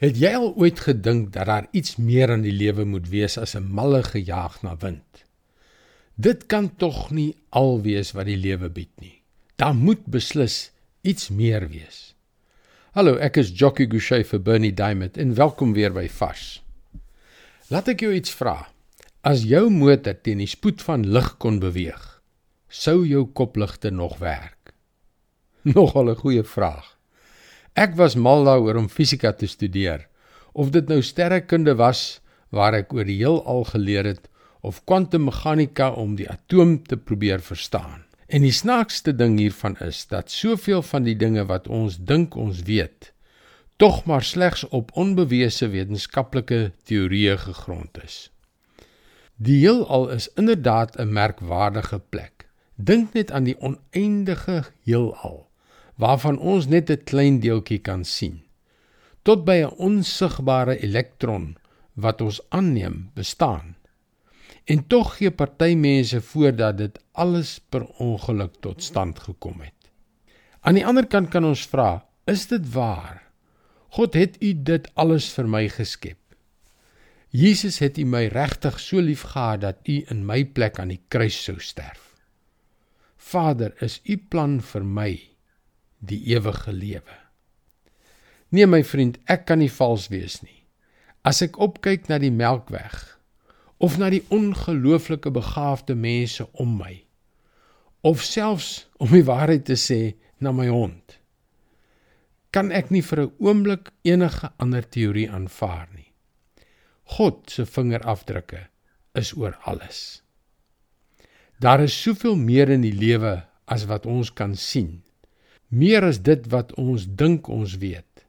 Het jy al ooit gedink dat daar iets meer aan die lewe moet wees as 'n malle gejaag na wind? Dit kan tog nie al wees wat die lewe bied nie. Daar moet beslis iets meer wees. Hallo, ek is Jockey Gouchee vir Bernie Diamond en welkom weer by Vars. Laat ek jou iets vra. As jou motor teen die spoed van lig kon beweeg, sou jou kopligte nog werk? Nogal 'n goeie vraag. Ek was mal daaroor om fisika te studeer. Of dit nou sterrekunde was waar ek oor die heelal geleer het of kwantummeganika om die atoom te probeer verstaan. En die snaakste ding hiervan is dat soveel van die dinge wat ons dink ons weet, tog maar slegs op onbewese wetenskaplike teorieë gegrond is. Die heelal is inderdaad 'n merkwaardige plek. Dink net aan die oneindige heelal waarvan ons net 'n klein deeltjie kan sien tot by 'n onsigbare elektron wat ons aanneem bestaan. En tog gee party mense voor dat dit alles per ongeluk tot stand gekom het. Aan die ander kant kan ons vra is dit waar? God het u dit alles vir my geskep. Jesus het u my regtig so lief gehad dat u in my plek aan die kruis sou sterf. Vader is u plan vir my die ewige lewe. Nee my vriend, ek kan nie vals wees nie. As ek opkyk na die Melkweg of na die ongelooflike begaafde mense om my of selfs om die waarheid te sê na my hond kan ek nie vir 'n oomblik enige ander teorie aanvaar nie. God se vingerafdrukke is oor alles. Daar is soveel meer in die lewe as wat ons kan sien meer as dit wat ons dink ons weet.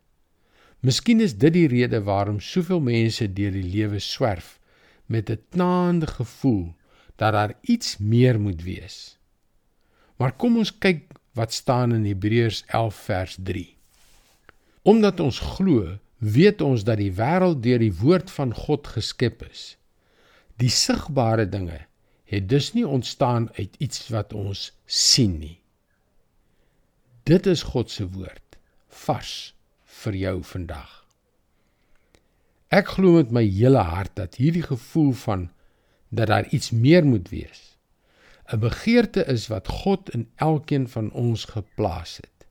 Miskien is dit die rede waarom soveel mense deur die lewe swerf met 'n knaande gevoel dat daar iets meer moet wees. Maar kom ons kyk wat staan in Hebreërs 11 vers 3. Omdat ons glo, weet ons dat die wêreld deur die woord van God geskep is. Die sigbare dinge het dus nie ontstaan uit iets wat ons sien nie. Dit is God se woord vars vir jou vandag. Ek glo met my hele hart dat hierdie gevoel van dat daar iets meer moet wees 'n begeerte is wat God in elkeen van ons geplaas het.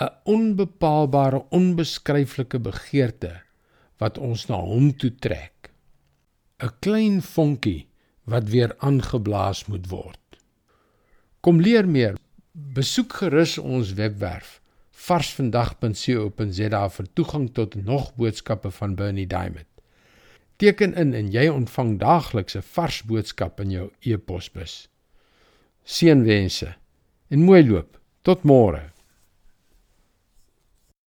'n onbepaalbare, onbeskryflike begeerte wat ons na hom toe trek. 'n klein vonkie wat weer aangeblaas moet word. Kom leer meer Besoek gerus ons webwerf varsvandag.co.za vir toegang tot nog boodskappe van Bernie Diamond. Teken in en jy ontvang daagliks 'n vars boodskap in jou e-posbus. Seënwense en mooi loop. Tot môre.